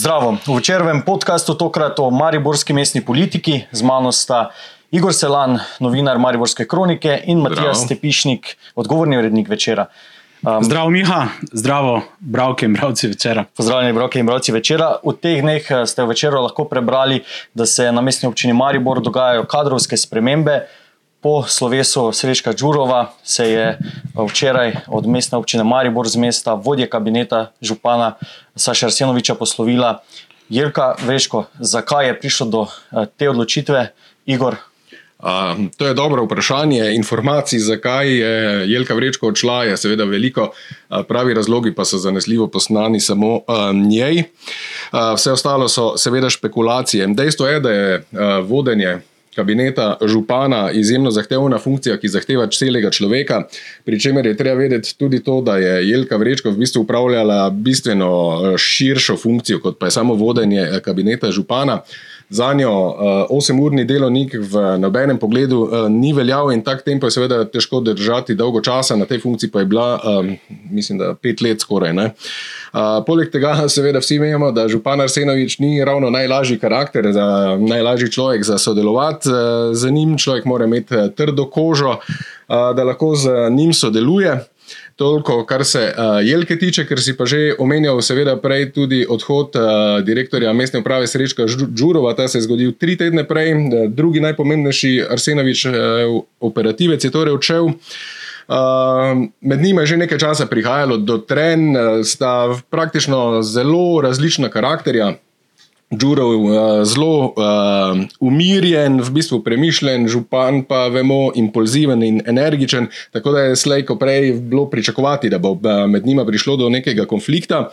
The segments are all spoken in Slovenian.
Zdravo. V večernem podkastu tokrat o mariborski mestni politiki, z mano sta Igor Selan, novinar Mariborske kronike in Matijas Stepišnik, odgovorni urednik večera. Um, zdravo, Miha, zdravo, bravke in bravci večera. Pozdravljeni, bravke in bravci večera. V teh dneh eh, ste v večeru lahko prebrali, da se na mestni občini Maribor dogajajo kadrovske spremembe. Po slovesu Srečka Đurova se je eh, včeraj od mestne občine Maribor z mesta vodje kabineta župana Saša Arsenoviča poslovila Jelka Vreško. Zakaj je prišlo do eh, te odločitve, Igor? Uh, to je dobro vprašanje. Informacij, zakaj je Jelka Vrečko odšla, je seveda veliko, pravi razlogi pa so zanesljivo poslani samo uh, njej. Uh, vse ostalo so seveda špekulacije. Dejstvo je, da je uh, vodenje kabineta župana izjemno zahtevna funkcija, ki zahteva celega človeka. Pričemer je treba vedeti tudi to, da je Jelka Vrečko v bistvu upravljala bistveno eh, širšo funkcijo, kot pa je samo vodenje eh, kabineta župana. Za njo uh, 8-urni delovnik v nobenem pogledu uh, ni veljal in tak tempo je seveda težko držati dolgo časa, na tej funkciji pa je bila, um, mislim, da pet let skoraj. Uh, poleg tega, seveda, vsi vemo, da župan Arsenovič ni ravno najlažji karakter, za, najlažji človek za sodelovati uh, z njim. Človek mora imeti trdo kožo, uh, da lahko z njim sodeluje. Toliko, kar se uh, Jelke tiče, ker si pa že omenjal, seveda, prej tudi odhod uh, direktorja mestne uprave Srečka Žurova, ta se je zgodil tri tedne prej, drugi najpomembnejši Arsenovič, uh, operativec, je torej odšel. Uh, med njima je že nekaj časa prihajalo do tren, uh, sta praktično zelo različna karakterja. Džurov uh, zelo uh, umirjen, v bistvu premišljen, župan pa vemo, impulziven in energičen, tako da je slej, ko prej bilo pričakovati, da bo uh, med njima prišlo do nekega konflikta.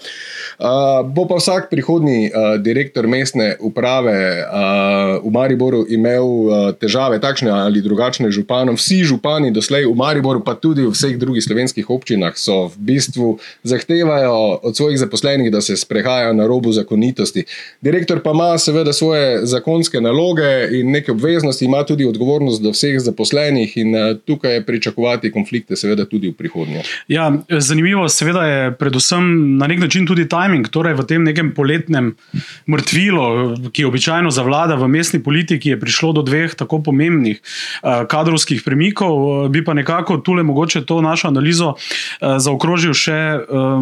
Uh, bo pa vsak prihodni uh, direktor mestne uprave uh, v Mariboru imel uh, težave, takšne ali drugačne županom. Vsi župani doslej v Mariboru, pa tudi v vseh drugih slovenskih občinah, so v bistvu zahtevajo od svojih zaposlenih, da se sprehajajo na robu zakonitosti. Direktor direktor pa ima seveda svoje zakonske naloge in neke obveznosti, ima tudi odgovornost do vseh zaposlenih in uh, tukaj je pričakovati konflikte, seveda tudi v prihodnje. Ja, zanimivo seveda je predvsem na nek način tudi timing, torej v tem nekem poletnem mrtvilu, ki običajno zavlada v mestni politiki, je prišlo do dveh tako pomembnih uh, kadrovskih premikov, bi pa nekako tule mogoče to našo analizo zaokrožil še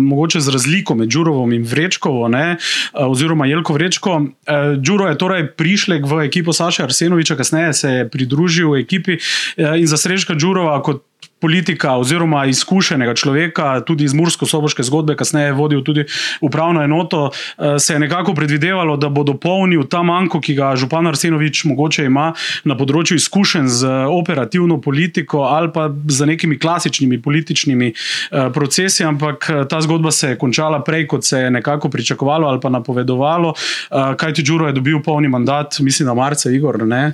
mogoče z razliko med Đurovom in Vrečkovo, ne, oziroma Jelko Vrečko. Uh, Đuro je torej prišlek v ekipo Saša Arsenoviča, kasneje se je pridružil ekipi uh, in za Srečka Đurova kot politika oziroma izkušenega človeka, tudi iz Mursko-Soboške zgodbe, kasneje je vodil tudi upravno enoto, eh, se je nekako predvidevalo, da bo dopolnil ta manjko, ki ga župan Arsenovič mogoče ima na področju izkušenj z operativno politiko ali pa z nekimi klasičnimi političnimi eh, procesi, ampak eh, ta zgodba se je končala prej, kot se je nekako pričakovalo ali pa napovedovalo, kajti Đuro je dobil polni mandat, mislim, na marca, Igor, ne?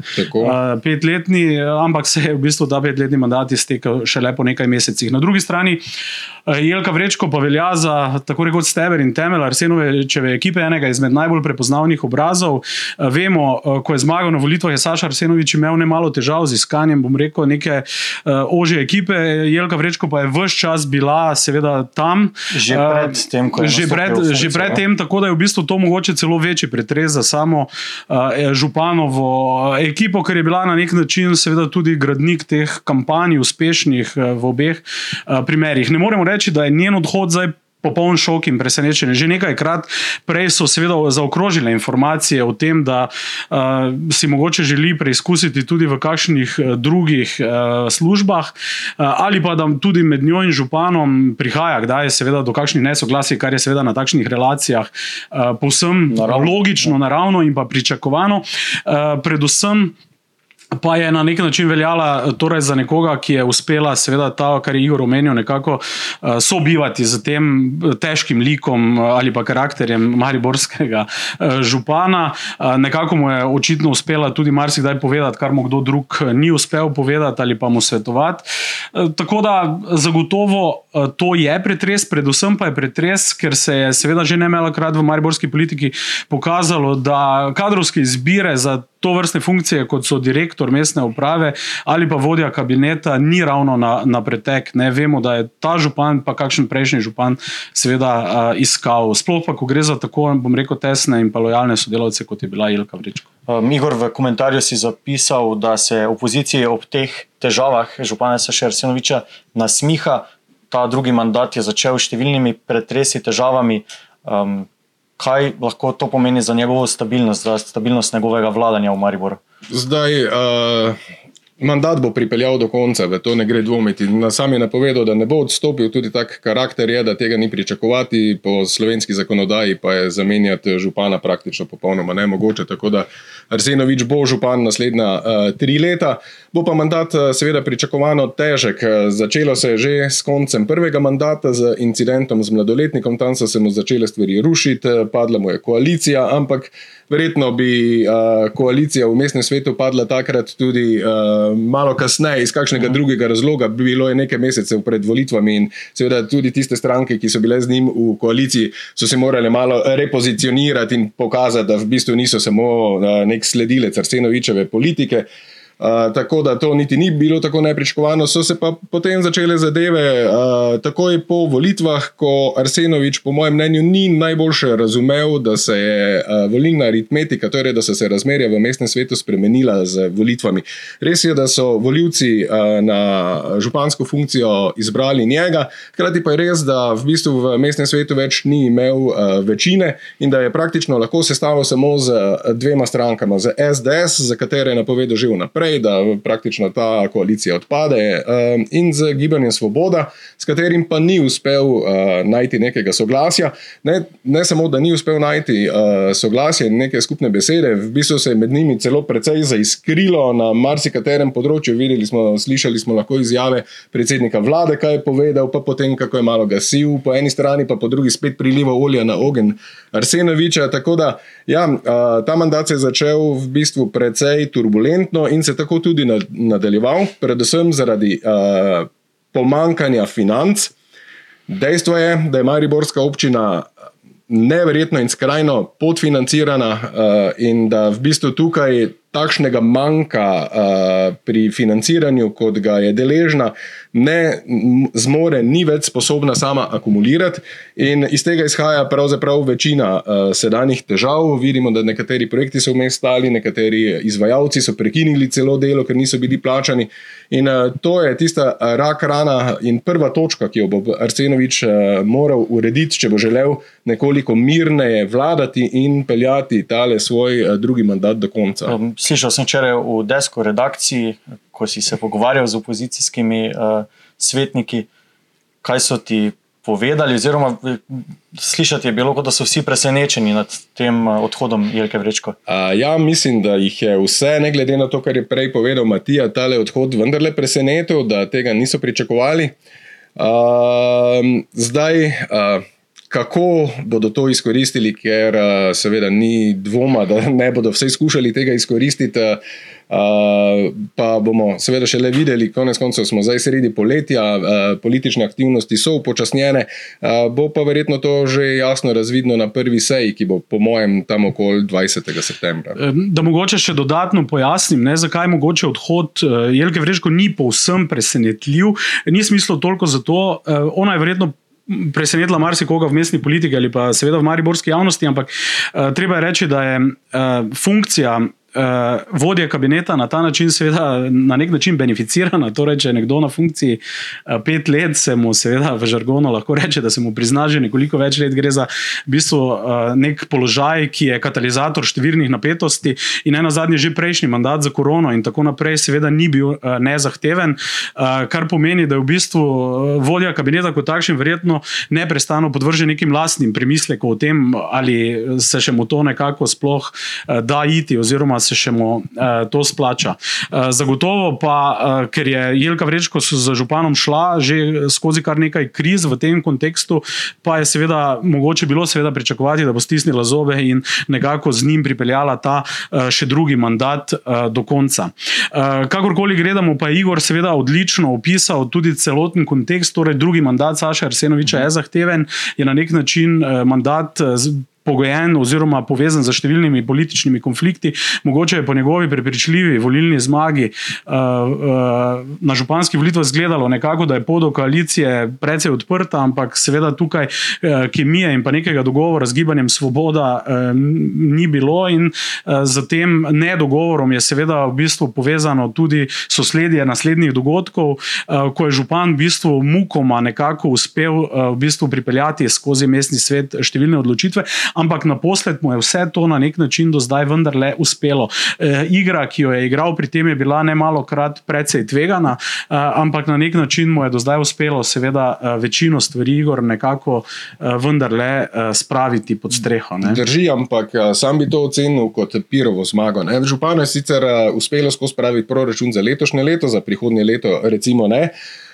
Petletni, ampak se je v bistvu ta petletni mandat iztekel šele po nekaj mesecih. Na drugi strani eh, Jelka Vrečko pa velja za tako rekoč steber in temelj Arsenovečeve ekipe, enega izmed najbolj prepoznavnih obrazov. Eh, vemo, eh, ko je zmagal na volitvah, je Saša Arsenovič imel nemalo težav z iskanjem, bom rekel, neke ožje ekipe. Jelka Vrečko pa je vse čas bila, seveda, tam. Že pred tem, ko je že pred, že pred tem, tako da je v bistvu to mogoče celo večji pretres za samo županovo ekipo, ker je bila na nek način, seveda, tudi gradnik teh kampanj, uspešnih primerih, eh, v obeh eh, primerih. Ne moremo reči, da je njen odhod zdaj. Popoln šok in presenečenje. Že nekajkrat prej so seveda zaokrožile informacije o tem, da uh, si mogoče želi preizkusiti tudi v kakšnih drugih uh, službah, uh, ali pa da tudi med njo in županom prihaja, kdaj je seveda do kakšnih nesoglasij, kar je seveda na takšnih relacijah uh, povsem naravno. logično, naravno in pa pričakovano. Uh, predvsem pa je na nek način veljala torej za nekoga, ki je uspela, seveda, ta, kar je Igor omenil, nekako uh, sobivati z tem težkim likom uh, ali pa karakterjem mariborskega uh, župana. Uh, nekako mu je očitno uspela tudi marsikdaj povedati, kar mu kdo drug ni uspel povedati ali pa mu svetovati. Uh, tako da zagotovo uh, to je pretres, predvsem pa je pretres, ker se je seveda že ne malokrat v mariborski politiki pokazalo, da kadrovske izbire za to vrstne funkcije, kot so direktor mestne uprave ali pa vodja kabineta, ni ravno na, na pretek. Ne vemo, da je ta župan, pa kakšen prejšnji župan, seveda uh, iskal. Sploh pa, ko gre za tako, bom rekel, tesne in pa lojalne sodelavce, kot je bila Ilka Vrečko. Um, Igor, v komentarju si zapisal, da se opozicija ob teh težavah župana Saša Arsenoviča nasmiha. Ta drugi mandat je začel s številnimi pretresi, težavami. Um, kaj lahko to pomeni za njegovo stabilnost, za stabilnost njegovega vladanja v Mariboru? Zdaj, uh, mandat bo pripeljal do konca, v to ne gre dvomiti. Na sam je napovedal, da ne bo odstopil, tudi tak karakter je, da tega ni pričakovati, po slovenski zakonodaji pa je zamenjati župana praktično popolnoma nemogoče. Tako da Arsenovič bo župan naslednja uh, tri leta. Bo pa mandat seveda pričakovano težek. Začelo se je že s koncem prvega mandata z incidentom z mladoletnikom, tam so se mu začele stvari rušiti, padla mu je koalicija, ampak verjetno bi uh, koalicija v mestnem svetu padla takrat tudi uh, malo kasneje, iz kakšnega uh. drugega razloga. Bilo je nekaj mesecev pred volitvami in seveda tudi tiste stranke, ki so bile z njim v koaliciji, so se morali malo repozicionirati in pokazati, da v bistvu niso samo uh, nek sledilec Arsenovičeve politike. Uh, tako da to niti ni bilo tako nepričakovano, so se pa potem začele zadeve uh, takoj po volitvah, ko Arsenovič, po mojem mnenju, ni najboljše razumel, da se je uh, volilna aritmetika, torej da so se razmerja v mestnem svetu spremenila z volitvami. Res je, da so voljivci uh, na župansko funkcijo izbrali njega, hkrati pa je res, da v bistvu v mestnem svetu več ni imel uh, večine in da je praktično lahko sestavil samo z dvema strankama, z SDS, za katere je napovedal že vnaprej naprej, da praktično ta koalicija odpade, um, in z gibanjem Svoboda, s katerim pa ni uspel uh, najti nekega soglasja. Ne, ne samo, da ni uspel najti uh, soglasja in neke skupne besede, v bistvu se je med njimi celo precej zaiskrilo na marsikaterem področju. Videli smo, slišali smo lahko izjave predsednika vlade, kaj je povedal, pa potem, kako je malo gasil, po eni strani pa po drugi spet prilival olja na ogen Arsenoviča. Tako da, ja, uh, ta mandat se je začel v bistvu precej turbulentno in se tako tudi nadaljeval, predvsem zaradi uh, pomankanja financ. Dejstvo je, da je Mariborska občina neverjetno in skrajno podfinancirana, uh, in da v bistvu tukaj takšnega manjka uh, pri financiranju, kot ga je deležna, ne zmore, ni več sposobna sama akumulirati. In iz tega izhaja pravzaprav večina uh, sedanjih težav. Vidimo, da nekateri projekti so vmes stali, nekateri izvajalci so prekinili celo delo, ker niso bili plačani. In uh, to je tista rak rana in prva točka, ki jo bo Arsenovič uh, moral urediti, če bo želel nekoliko mirneje vladati in peljati tale svoj uh, drugi mandat do konca. Um, slišal sem včeraj v desko redakciji, ko si se pogovarjal z opozicijskimi uh, svetniki, kaj so ti povedali. Oziroma, slišati je bilo, da so vsi presenečeni nad tem uh, odhodom Jelke Vrečko. Uh, ja, mislim, da jih je vse, ne glede na to, kar je prej povedal Matija, tale odhod vendarle presenetil, da tega niso pričakovali. Uh, zdaj. Uh, kako bodo to izkoristili, ker seveda ni dvoma, da ne bodo vse skušali tega izkoristiti. Uh, pa bomo seveda še le videli, konec koncev smo zdaj sredi poletja, uh, politične aktivnosti so upočasnjene, uh, bo pa verjetno to že jasno razvidno na prvi seji, ki bo po mojem tam okoli 20. septembra. Da mogoče še dodatno pojasnim, ne, zakaj mogoče odhod Jelke Vreško ni povsem presenetljiv, ni smislo toliko zato, ona je verjetno presenetila marsikoga v mestni politiki ali pa seveda v mariborski javnosti, ampak uh, treba je reči, da je uh, funkcija uh, vodje kabineta na ta način, seveda, na nek način beneficirana. Torej, če je nekdo na funkciji uh, pet let, se mu, seveda, v žargonu lahko reče, da se mu prizna že nekoliko več let. Gre za v bistvu uh, nek položaj, ki je katalizator številnih napetosti in ena zadnja, že prejšnji mandat za korono in tako naprej, seveda, ni bil uh, nezahteven, uh, kar pomeni, da je v bistvu vodja kabineta kot takšen verjetno neprestano podvržen nekim lastnim premislekom o tem, ali se še mu to nekako sploh uh, da iti, oziroma se še mu uh, to splača. Uh, zagotovo pa, uh, ker je Jelka Vrečko z županom šla že skozi kar nekaj kriz v tem kontekstu, pa je seveda mogoče bilo seveda pričakovati, da bo stisnila zobe in nekako z njim pripeljala ta uh, še drugi mandat uh, do konca. Uh, kakorkoli gledamo, pa je Igor seveda odlično opisal tudi celoten kontekst, torej drugi mandat Saša Arsenoviča je zahteven, je na nek način uh, mandat. Uh, pogojen oziroma povezan z številnimi političnimi konflikti. Mogoče je po njegovi prepričljivi volilni zmagi uh, uh, na županskih volitvah izgledalo nekako, da je pot do koalicije precej odprta, ampak seveda tukaj uh, kemije in pa nekega dogovora z gibanjem Svoboda uh, ni bilo in uh, z tem nedogovorom je seveda v bistvu povezano tudi sosledje naslednjih dogodkov, uh, ko je župan v bistvu mukoma nekako uspel uh, v bistvu pripeljati skozi mestni svet številne odločitve ampak naposled mu je vse to na nek način do zdaj vendarle uspelo. E, igra, ki jo je igral pri tem, je bila ne malo krat precej tvegana, e, ampak na nek način mu je do zdaj uspelo, seveda, e, večino stvari Igor nekako e, vendarle e, spraviti pod streho. Ne. Drži, ampak sam bi to ocenil kot pirovo zmago. Županu je sicer uspelo skozi spraviti proračun za letošnje leto, za prihodnje leto, recimo ne.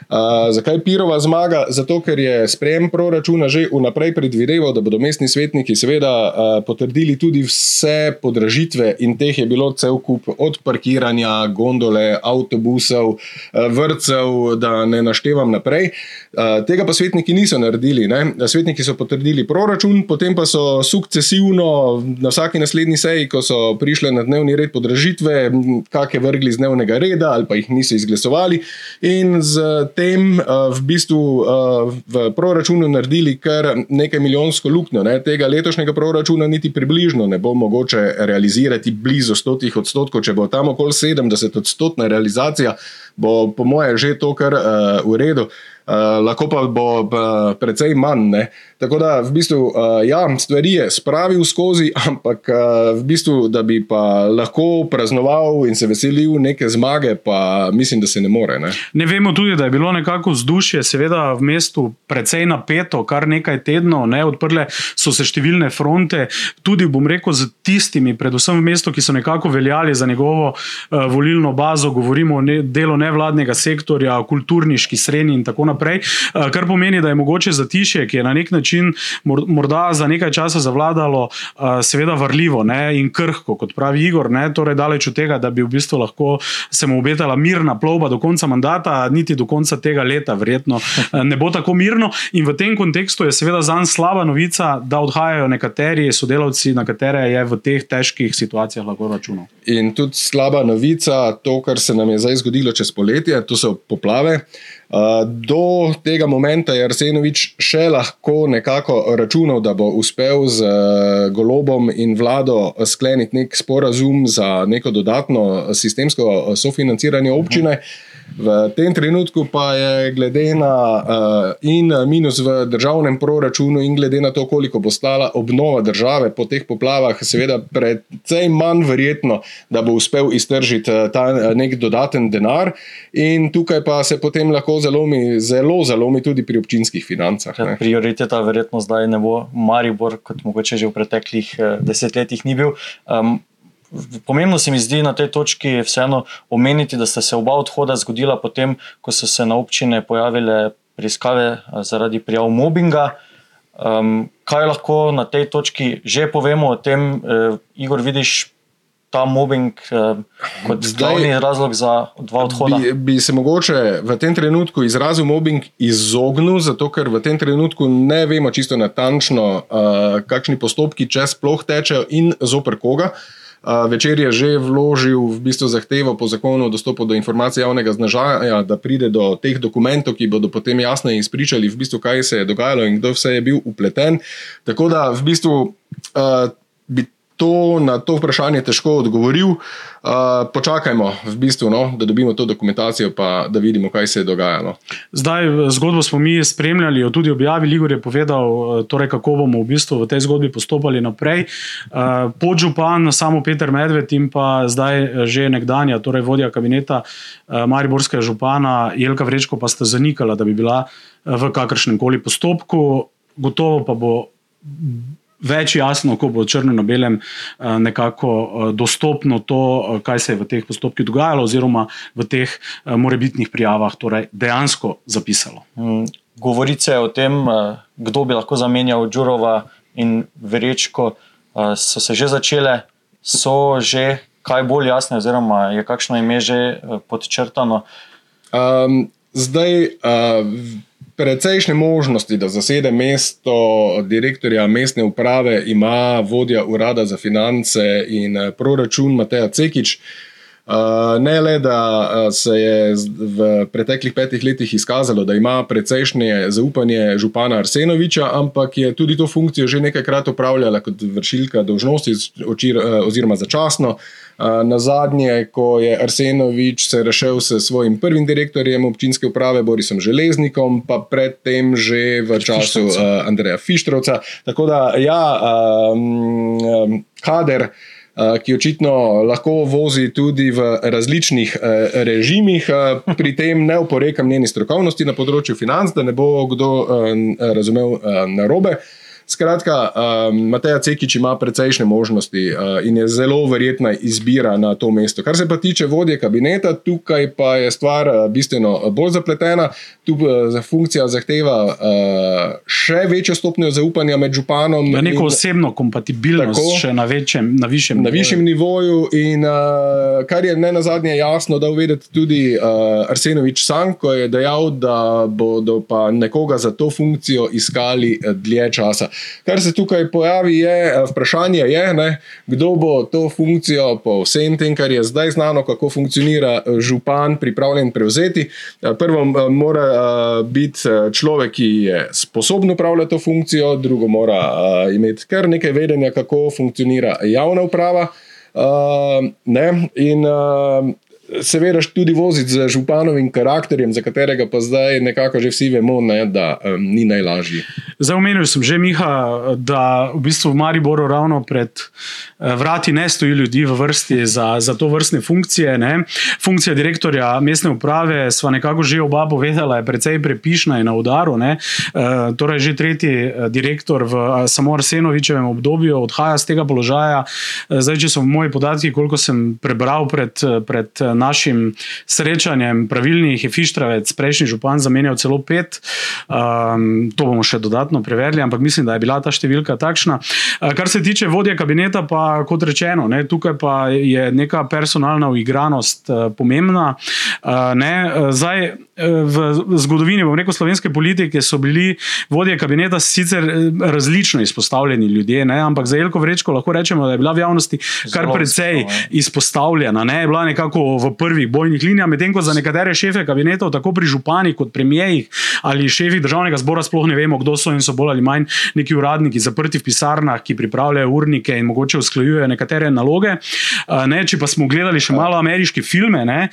Uh, zakaj Pirova zmaga? Zato, ker je sprejem proračuna že vnaprej predvideval, da bodo mestni svetniki seveda uh, potrdili tudi vse podražitve, in teh je bilo cel kup od parkiranja, gondole, avtobusov, uh, vrtcev, da ne naštevam naprej. Uh, tega pa svetniki niso naredili. Ne? Svetniki so potrdili proračun, potem pa so sukcesivno na vsaki naslednji seji, ko so prišle na dnevni red podražitve, kakšne vrgli z dnevnega reda ali pa jih niso izglasovali. In z tem uh, v bistvu uh, v proračunu naredili kar nekaj milijonsko luknjo. Ne? Tega letošnjega proračuna niti približno ne bo mogoče realizirati blizu 100 odstotkov, če bo tam okoli 70 odstotna realizacija, bo po moje že to kar uh, v redu. Uh, lahko pa bo uh, precej manj. Ne? Tako da, v bistvu, uh, ja, stvari je spravil skozi, ampak uh, v bistvu, da bi pa lahko praznoval in se veselil neke zmage, pa mislim, da se ne more. Ne? ne vemo tudi, da je bilo nekako vzdušje, seveda v mestu, precej napeto, kar nekaj tednov, ne? odprle so se številne fronte, tudi bom rekel, z tistimi, predvsem v mestu, ki so nekako veljali za njegovo uh, volilno bazo, govorimo o ne, delu nevladnega sektorja, kulturniški srednji in tako naprej naprej, eh, kar pomeni, da je mogoče zatišje, ki je na nek način morda za nekaj časa zavladalo, eh, seveda vrljivo ne, in krhko, kot pravi Igor, ne, torej daleč od tega, da bi v bistvu lahko se mu obetala mirna plovba do konca mandata, niti do konca tega leta, verjetno eh, ne bo tako mirno. In v tem kontekstu je seveda za nas slaba novica, da odhajajo nekateri sodelavci, na katere je v teh težkih situacijah lahko računal. In tudi slaba novica, to, kar se nam je zdaj zgodilo čez poletje, to so poplave. Do tega momento je Arsenovič še lahko nekako računal, da bo uspel z eh, Golobom in vlado skleniti nek sporazum za neko dodatno sistemsko sofinanciranje občine. Uh -huh. V tem trenutku pa je glede na uh, in minus v državnem proračunu, in glede na to, koliko bo stala obnova države po teh poplavah, seveda precej manj verjetno, da bo uspel iztržiti uh, ta uh, nek dodaten denar. In tukaj pa se potem lahko zalomi, zelo zalomi tudi pri občinskih financah. Ja, prioriteta verjetno zdaj ne bo Maribor, kot mogoče že v preteklih desetletjih ni bil. Um, Pomembno se mi zdi na tej točki vseeno omeniti, da sta se oba odhoda zgodila potem, ko so se na občine pojavile preiskave eh, zaradi prijav mobbinga. Um, kaj lahko na tej točki že povemo o tem, uh, Igor, vidiš ta mobbing uh, kot glavni razlog za dva odhoda? Bi, bi se mogoče v tem trenutku izrazil mobbing izognil, zato ker v tem trenutku ne vemo čisto natančno, uh, kakšni postopki če sploh tečejo in zoper koga. Uh, Večer je že vložil v bistvu zahtevo po zakonu o dostopu do informacij javnega značaja, da pride do teh dokumentov, ki bodo potem jasno izpričali, v bistvu, kaj se je dogajalo in kdo vse je bil upleten. Tako da v bistvu uh, to na to vprašanje težko odgovoril. Uh, počakajmo, v bistvu, no, da dobimo to dokumentacijo, pa da vidimo, kaj se je dogajalo. Zdaj, zgodbo smo mi spremljali, jo tudi objavili. Igor je povedal, torej, kako bomo v, bistvu v tej zgodbi postopali naprej. Uh, Podžupan, samo Peter Medved in pa zdaj že nekdanja, torej vodja kabineta uh, Mariborskega župana Jelka Vrečko, pa sta zanikala, da bi bila v kakršnem koli postopku. Gotovo pa bo več jasno, ko bo črno na belem eh, nekako eh, dostopno to, eh, kaj se je v teh postopkih dogajalo, oziroma v teh morebitnih prijavah torej dejansko zapisalo. Mm, govorice o tem, kdo bi lahko zamenjal Džurova in Verečko, so se že začele, so že kaj bolj jasne, oziroma je kakšno ime že podčrtano. Um, zdaj. Uh, precejšnje možnosti, da zasede mesto direktorja mestne uprave, ima vodja urada za finance in eh, proračun Mateja Cekič. Uh, ne le, da uh, se je v preteklih petih letih izkazalo, da ima precejšnje zaupanje župana Arsenoviča, ampak je tudi to funkcijo že nekajkrat upravljala kot vršilka dolžnosti, oziroma začasno. Na zadnje, ko je Arsenovič se rešil s svojim prvim direktorjem občinske uprave Borisom Železnikom, pa predtem že v času uh, Andreja Fištrovca. Tako da, ja, um, kader. Ki očitno lahko vozi tudi v različnih eh, režimih, pri tem ne oporekam njeni strokovnosti na področju financ, da ne bo kdo razumel narobe. Skratka, um, Mateja Cekič ima precejšnje možnosti uh, in je zelo verjetna izbira na to mesto. Kar se pa tiče vodje kabineta, tukaj pa je stvar uh, bistveno bolj zapletena. Tu uh, funkcija zahteva uh, še večjo stopnjo zaupanja med županom. Na neko in, osebno kompatibilnost, tako, še na, večjem, na višjem nivoju. Na višjem nivoju in uh, kar je ne na zadnje jasno, da uvedete tudi uh, Arsenovič sam, ko je dejal, da bodo pa nekoga za to funkcijo iskali dlje časa. Kar se tukaj pojavi, je eh, vprašanje, je, ne, kdo bo to funkcijo po vsem tem, kar je zdaj znano, kako funkcionira eh, župan, pripravljen prevzeti. Eh, prvo mora biti človek, ki je sposoben upravljati to funkcijo, drugo mora imeti kar nekaj vedenja, kako funkcionira javna uprava. Uh, ne, in uh, seveda tudi voziti z županovim karakterjem, za katerega pa zdaj nekako že vsi vemo, ne, da um, ni najlažji. Zdaj omenil sem že, Miha, da v bistvu v Mariboru ravno pred eh, vrati ne stoji ljudi v vrsti za, za to vrstne funkcije. Ne. Funkcija direktorja mestne uprave, sva nekako že oba povedala, je precej prepišna in na udaru. Ne. Eh, torej, že tretji eh, direktor v samo Arsenovičevem obdobju odhaja z tega položaja. Zdaj, če so moji podatki, koliko sem prebral pred. pred našim srečanjem pravilnih je Fištravec, prejšnji župan, zamenjal celo pet. Um, to bomo še dodatno preverili, ampak mislim, da je bila ta številka takšna. Uh, kar se tiče vodje kabineta, pa kot rečeno, ne, tukaj pa je neka personalna uigranost uh, pomembna. Ne, uh, zdaj, uh, v zgodovini, bom rekel, slovenske politike so bili vodje kabineta sicer različno izpostavljeni ljudje, ne, ampak za Jelko Vrečko lahko rečemo, da je bila v javnosti kar precej izpostavljena. Ne, je bila nekako v prvih bojnih linijah, medtem ko za nekatere šefe kabinetov, tako pri županih kot premijejih ali šefih državnega zbora, sploh ne vemo, kdo so in so bolj ali manj neki uradniki zaprti v pisarnah, ki pripravljajo urnike in mogoče usklajujejo nekatere naloge. Ne, če pa smo gledali še malo ameriške filme, ne,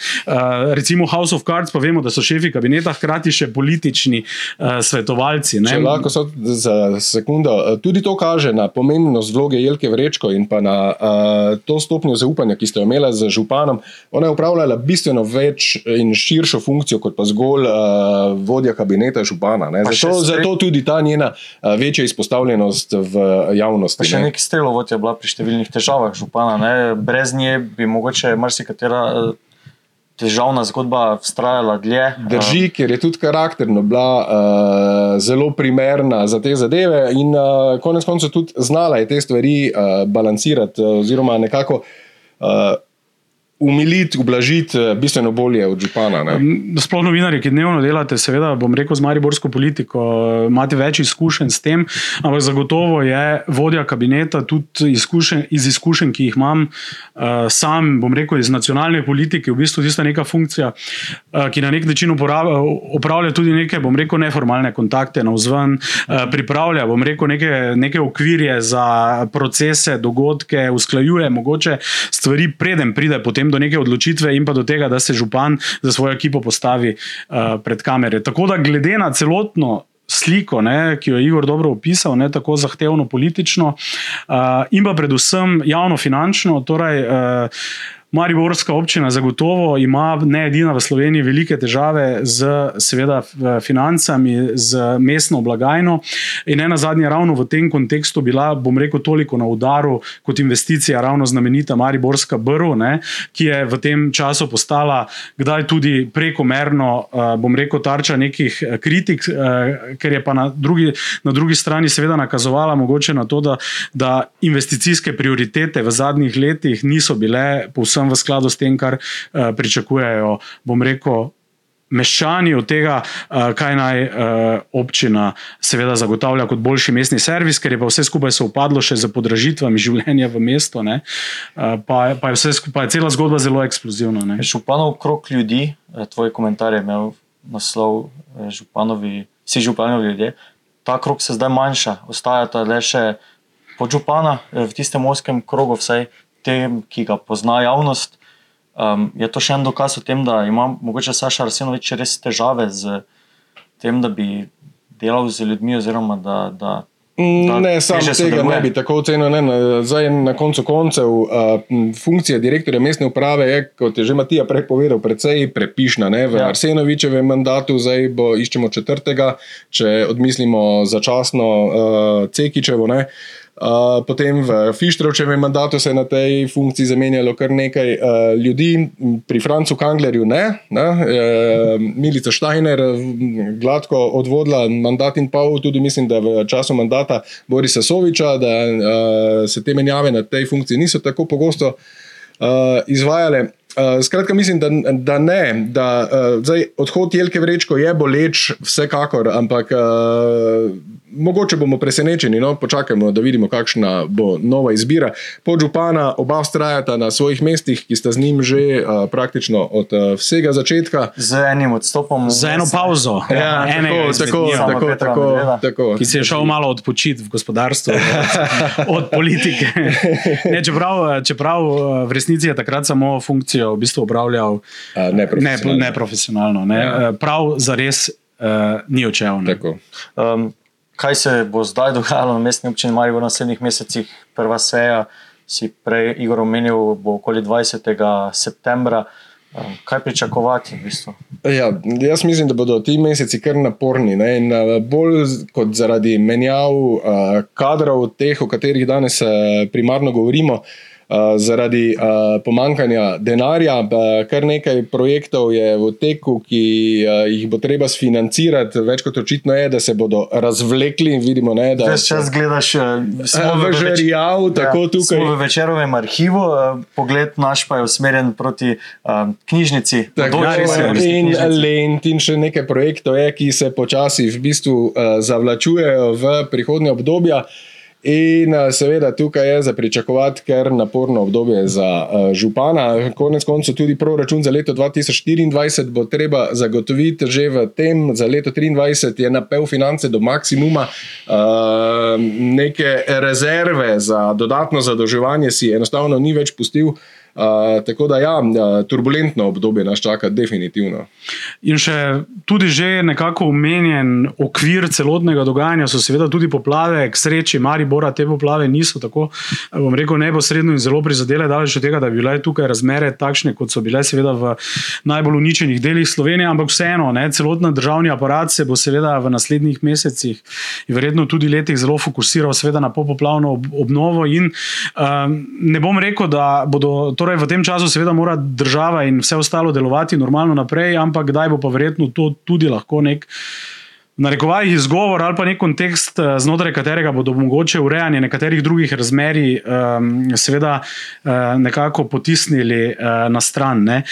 recimo House of Cards, pa vemo, da so šefi kabineta hkrati še politični svetovalci. Ne. Če lahko so za sekundo, tudi to kaže na pomembnost vloge Jelke Vrečko in pa na uh, to stopnjo zaupanja, ki ste jo imeli z županom. Ona je upravljala bistveno več in širšo funkcijo, kot pa zgolj uh, vodja kabineta župana. Zato, zato tudi ta njena uh, večja izpostavljenost v javnosti. Pa še ne? nekaj strelovod je bila pri številnih težavah župana. Ne? Brez nje bi mogoče marsikatera. Uh, Težavna zgodba vztrajala dlje. Drži, ker je tudi karakterno bila uh, zelo primerna za te zadeve, in uh, konec koncev tudi znala je te stvari uh, balancirati, uh, oziroma nekako uh, umiliti, ublažiti eh, bistveno bolje od župana. Sploh novinari, ki dnevno delate, seveda, bom rekel, z mariborsko politiko, eh, imate več izkušenj s tem, ampak zagotovo je vodja kabineta tudi izkušen, iz izkušenj, ki jih imam uh, sam, bom rekel, iz nacionalne politike, v bistvu tista neka funkcija, uh, ki na nek način upravlja tudi neke, bom rekel, neformalne kontakte na vzven, uh, pripravlja, bom rekel, neke, neke okvirje za procese, dogodke, usklajuje mogoče stvari, preden pride potem do neke odločitve in pa do tega, da se župan za svojo ekipo postavi uh, pred kamere. Tako da, glede na celotno. Sliko, ne, ki jo je Igor dobro opisal, ne tako zahtevno politično, uh, in pa predvsem javno finančno. Torej, uh, Mariborska občina zagotovo ima ne edina v Sloveniji velike težave z seveda, financami, z mestno blagajno. In ena zadnja ravno v tem kontekstu bila, bom rekel, toliko na udaru kot investicija, ravno znamenita Mariborska brv, ne, ki je v tem času postala kdaj tudi prekomerno, uh, bom rekel, tarča nekih eh, kritik, uh, ker je pa na drugi, na drugi strani seveda nakazovala mogoče na to, da, da investicijske prioritete v zadnjih letih niso bile povsem povsem v skladu s tem, kar uh, pričakujejo, bom rekel. meščani od tega, uh, kaj naj uh, občina seveda zagotavlja kot boljši mestni servis, ker je pa vse skupaj se upadlo še za podražitvami življenja v mestu, uh, pa, pa, je vse, pa je cela zgodba zelo eksplozivna. Županov krok ljudi, tvoj komentar je imel naslov županovi, vsi županovi ljudje. Ta krok se zdaj manjša, ostajata le še podžupana v tistem oskem krogu, vsaj tem, ki ga pozna javnost. Um, je to še en dokaz o tem, da ima morda Saša Arsenovič res težave z tem, da bi delal z ljudmi, oziroma da. da mm, Ne, samo tega ne bi tako ocenil. Ne, na, zdaj, na koncu koncev, uh, funkcija direktorja mestne uprave je, kot je že Matija prej povedal, precej prepišna. Ne, v ja. Arsenovičevem mandatu zdaj bo iščemo četrtega, če odmislimo začasno uh, Cekičevo. Ne, uh, potem v Fištrovčevem mandatu se je na tej funkciji zamenjalo kar nekaj uh, ljudi, pri Francu Kanglerju ne. ne uh, Milica Štajner gladko odvodila mandat in pol, tudi mislim, da v času mandata Borisa Soviča, da uh, se te menjave na tej funkciji niso tako pogosto uh, izvajale. Uh, skratka, mislim, da, da ne. Da, uh, zdaj, odhod Jelke Vrečko je boleč, vsekakor, ampak uh, mogoče bomo presenečeni, no, počakajmo, da vidimo, kakšna bo nova izbira. Podžupana, oba ustrajata na svojih mestih, ki sta z njim že uh, praktično od uh, vsega začetka. Z enim odstopom, z eno pauzo. Ja, ja, tako, tako, tako, tako, tako. Ki se je šel malo odpočiti v gospodarstvu, od, od politike. Ne, čeprav, čeprav v resnici je takrat samo funkcijo v bistvu upravljal uh, neprofesionalno. Ne, neprofesionalno ne. Ja. Prav za res uh, ni očeval kaj se bo zdaj dogajalo na mestni občini Marijo v naslednjih mesecih. Prva seja, si prej Igor omenil, bo okoli 20. septembra. Kaj pričakovati? V bistvu? ja, jaz mislim, da bodo ti meseci kar naporni. Ne? In eh, bolj kot zaradi menjav kadrov, teh, o katerih danes primarno govorimo. Uh, zaradi uh, pomankanja denarja, uh, kar nekaj projektov je v teku, ki uh, jih bo treba sfinancirati. Več kot očitno je, da se bodo razvlekli. Vidimo, ne, da se čas gledaš, v žerjav, ja, tako tukaj. V večerovem arhivu, uh, pogled naš pa je usmerjen proti uh, knjižnici. Tako, in Lent in še nekaj projektov je, ki se počasi v bistvu uh, zavlačujejo v prihodnje obdobja. In seveda tukaj je za pričakovati kar naporno obdobje za uh, župana. Konec koncev tudi proračun za leto 2024 bo treba zagotoviti že v tem, za leto 2023 je napel finance do maksimuma, uh, neke rezerve za dodatno zadolževanje si enostavno ni več pustil. Uh, tako da, ja, turbulentno obdobje nas čaka, definitivno. In še tudi že nekako omenjen okvir celotnega dogajanja so seveda tudi poplave, k sreči Maribora te poplave niso tako, bom rekel, neposredno in zelo prizadele, daleč od tega, da bi bile tukaj razmere takšne, kot so bile seveda v najbolj uničenih delih Slovenije, ampak vseeno, ne, celotna državni aparat se bo seveda v naslednjih mesecih in verjetno tudi letih zelo fokusiral seveda na popoplavno obnovo in um, ne bom rekel, da bodo Torej, v tem času, seveda, mora država in vse ostalo delovati normalno naprej, ampak kdaj bo pa verjetno to tudi lahko nek narekovajih izgovor ali pa nek kontekst, eh, znotraj katerega bodo mogoče urejanje nekaterih drugih razmerij, um, seveda, uh, nekako potisnili uh, na stran. Uh,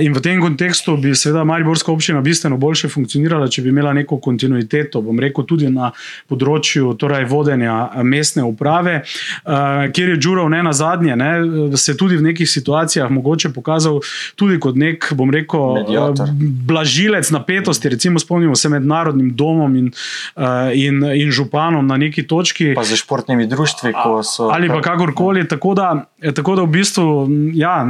in v tem kontekstu bi, seveda, Mariborska občina bistveno boljše funkcionirala, če bi imela neko kontinuiteto, bom rekel, tudi na področju torej, vodenja mestne uprave, uh, kjer je Džurov ne na zadnje, ne, se tudi v nekih situacijah mogoče pokazal tudi kot nek, bom rekel, uh, blažilec napetosti, recimo, spomnimo se mednarodnim domom in, uh, in, in županom na neki točki. Pa za športnimi društvi, ko so. Ali pa kakorkoli. Tako da, tako da v bistvu, ja,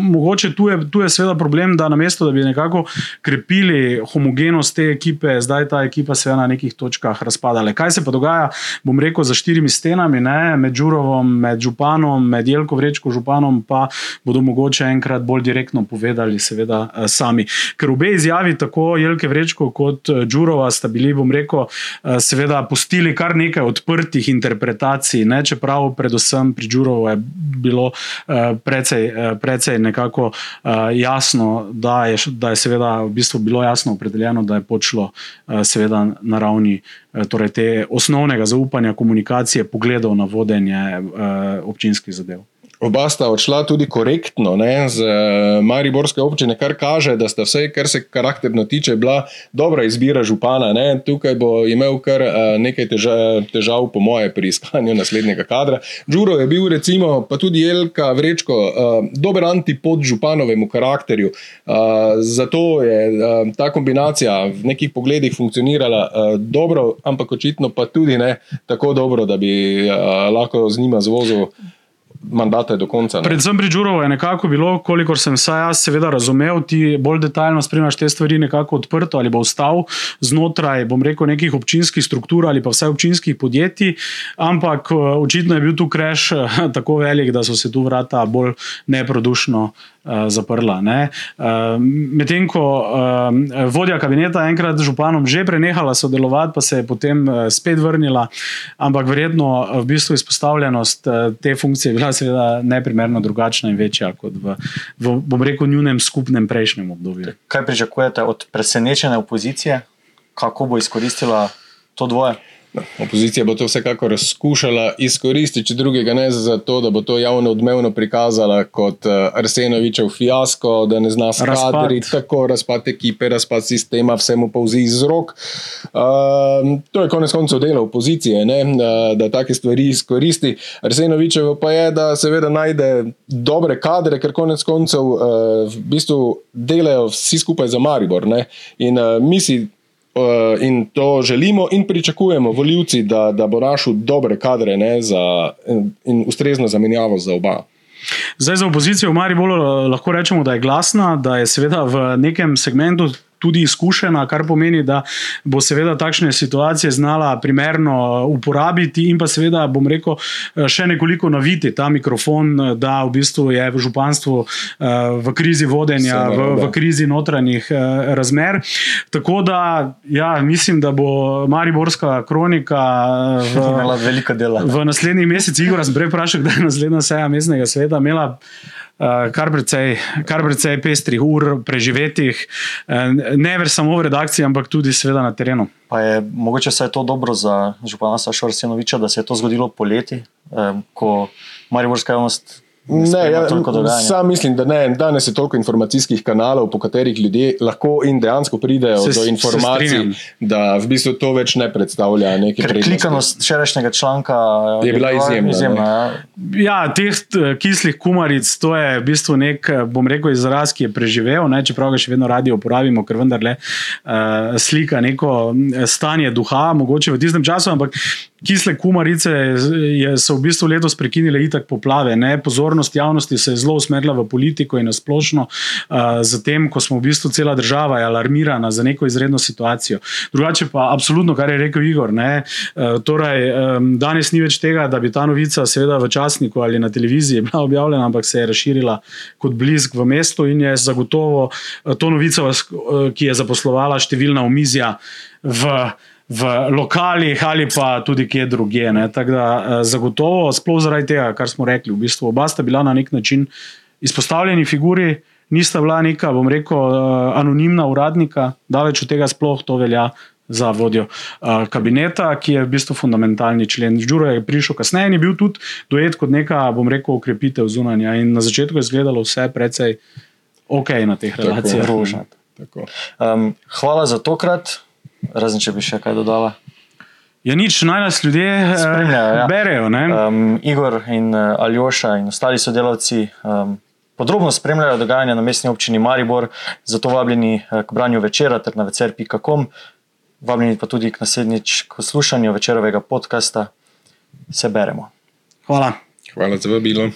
mogoče tu je, tu je seveda problem, da namesto, da bi nekako krepili homogenost te ekipe, zdaj ta ekipa se je na nekih točkah razpadala. Kaj se pa dogaja, bom rekel, za štirimi stenami, ne, med Žurovom, med županom, med Jelko Vrečko županom, pa bodo mogoče enkrat bolj direktno povedali, seveda, eh, sami. Ker obe izjavi, tako Jelke Vrečko kot Žurova, sta bili, bom rekel, eh, seveda, pustili kar nekaj odprtih interpretacij. Ne? Čeprav, predvsem pri Džurovu je bilo eh, precej, eh, precej nekako jasno, da je, da je seveda v bistvu bilo jasno opredeljeno, da je počlo seveda na ravni torej te osnovnega zaupanja, komunikacije, pogledov na vodenje občinskih zadev. Oba sta odšla tudi korektno ne, z eh, Mariborske občine, kar kaže, da sta vse, kar se karakterno tiče, bila dobra izbira župana. Ne. Tukaj bo imel kar uh, nekaj težav, težav, po moje, pri iskanju naslednjega kadra. Džuro je bil, recimo, pa tudi Jelka Vrečko, uh, dober antipod županovemu karakterju. Zato je ta kombinacija v nekih pogledih funkcionirala dobro, ampak očitno pa tudi ne tako dobro, da bi lahko z njima zvozil mandate do konca. Ne? Predvsem pri Džurovu je nekako bilo, kolikor sem vsaj jaz seveda razumel, ti bolj detaljno spremljaš te stvari nekako odprto ali bo ostal znotraj, bom rekel, nekih občinskih struktur ali pa vsaj občinskih podjetij, ampak eh, očitno je bil tu kreš eh, tako velik, da so se tu vrata bolj neprodušno uh, zaprla. Medtem ko vodja kabineta enkrat z županom že prenehala sodelovati, pa se je potem spet vrnila, ampak verjetno v bistvu izpostavljenost te funkcije je bila seveda neprimerno drugačna in večja kot v, v bom rekel, njunem skupnem prejšnjem obdobju. Kaj pričakujete od presenečene opozicije, kako bo izkoristila to dvoje? No, opozicija bo to vsekakor skušala izkoristiti, če drugega ne za to, da bo to javno odmevno prikazala kot uh, Arsenovičev fiasko, da ne zna skladiti tako razpad ekipe, razpad sistema, vse mu povzi iz rok. Uh, to je konec koncev dela opozicije, ne, da, da take stvari izkoristi. Arsenovičev pa je, da seveda najde dobre kadre, ker konec koncev uh, v bistvu delajo vsi skupaj za Maribor. Ne. In uh, mi si in to želimo, in pričakujemo, voljivci, da, da bo našel dobre kadre ne, za, in, in ustrezno zamenjavo za oba. Zdaj, za opozicijo v Mariupolu eh, lahko rečemo, da je glasna, da je seveda v nekem segmentu tudi izkušena, kar pomeni, da bo seveda takšne situacije znala primerno uh, uporabiti in pa seveda, bom rekel, uh, še nekoliko naviti ta mikrofon, uh, da v bistvu je v županstvu v krizi vodenja, v, v krizi notranjih razmer. Tako da, ja, mislim, da bo Mariborska kronika imela veliko dela. V naslednjih mesecih, Igor, sem prej vprašal, kdaj je naslednja seja mestnega sveta imela. Eh, kar precej, kar precej pestrih ur preživetih, eh, ne več samo v redakciji, ampak tudi seveda na terenu. Pa je mogoče se je to dobro za župana Saša Arsenoviča, da se je to zgodilo poleti, eh, ko Mariborska javnost Ne, ja, sam mislim, da ne. Danes je toliko informacijskih kanalov, po katerih ljudje lahko in dejansko pridejo se, do informacij, da v bistvu to več ne predstavlja nekaj prednosti. Klikanost včerajšnjega članka je, je bila izjemna. izjemna ja. ja, teh eh, kislih kumaric, to je v bistvu nek, bom rekel, izraz, ki je preživel, ne, čeprav ga še vedno radi uporabimo, ker vendarle uh, slika neko stanje duha, mogoče v tistem času, ampak kisle kumarice je, so v bistvu letos prekinile itak poplave. Ne? Pozornost javnosti se je zelo usmerila v politiko in nasplošno, uh, zatem, ko smo v bistvu cela država alarmirana za neko izredno situacijo. Drugače pa, absolutno, kar je rekel Igor, uh, torej, um, danes ni več tega, da bi ta novica, seveda v časniku ali na televiziji, bila objavljena, ampak se je razširila kot blisk v mestu in je zagotovo uh, to novico, uh, ki je zaposlovala številna omizja v v lokalih ali pa tudi kje drugje. Tako da eh, zagotovo, sploh zaradi tega, kar smo rekli, v bistvu oba sta bila na nek način izpostavljeni figuri, nista bila neka, bom rekel, eh, anonimna uradnika, daleč od tega sploh to velja. Za vodjo uh, kabineta, ki je v bistvu fundamentalni člen. Žuro je prišel kasneje in je bil tudi dojet kot neka, bom rekel, ukrepitev zunanja. In na začetku je izgledalo vse precej ok na teh relacijah. Um, hvala za tokrat. Razen če bi še kaj dodala. Ja, nič, naj nas ljudje eh, spremljajo. Ja. Berejo. Um, Igor in uh, Aljoša in ostali sodelavci um, podrobno spremljajo dogajanje na mestni občini Maribor, zato vabljeni uh, k branju večera ter na večer.com. Vabljeni pa tudi k naslednjič k poslušanju večerovega podcasta. Se beremo. Hvala. Hvala za vabilo.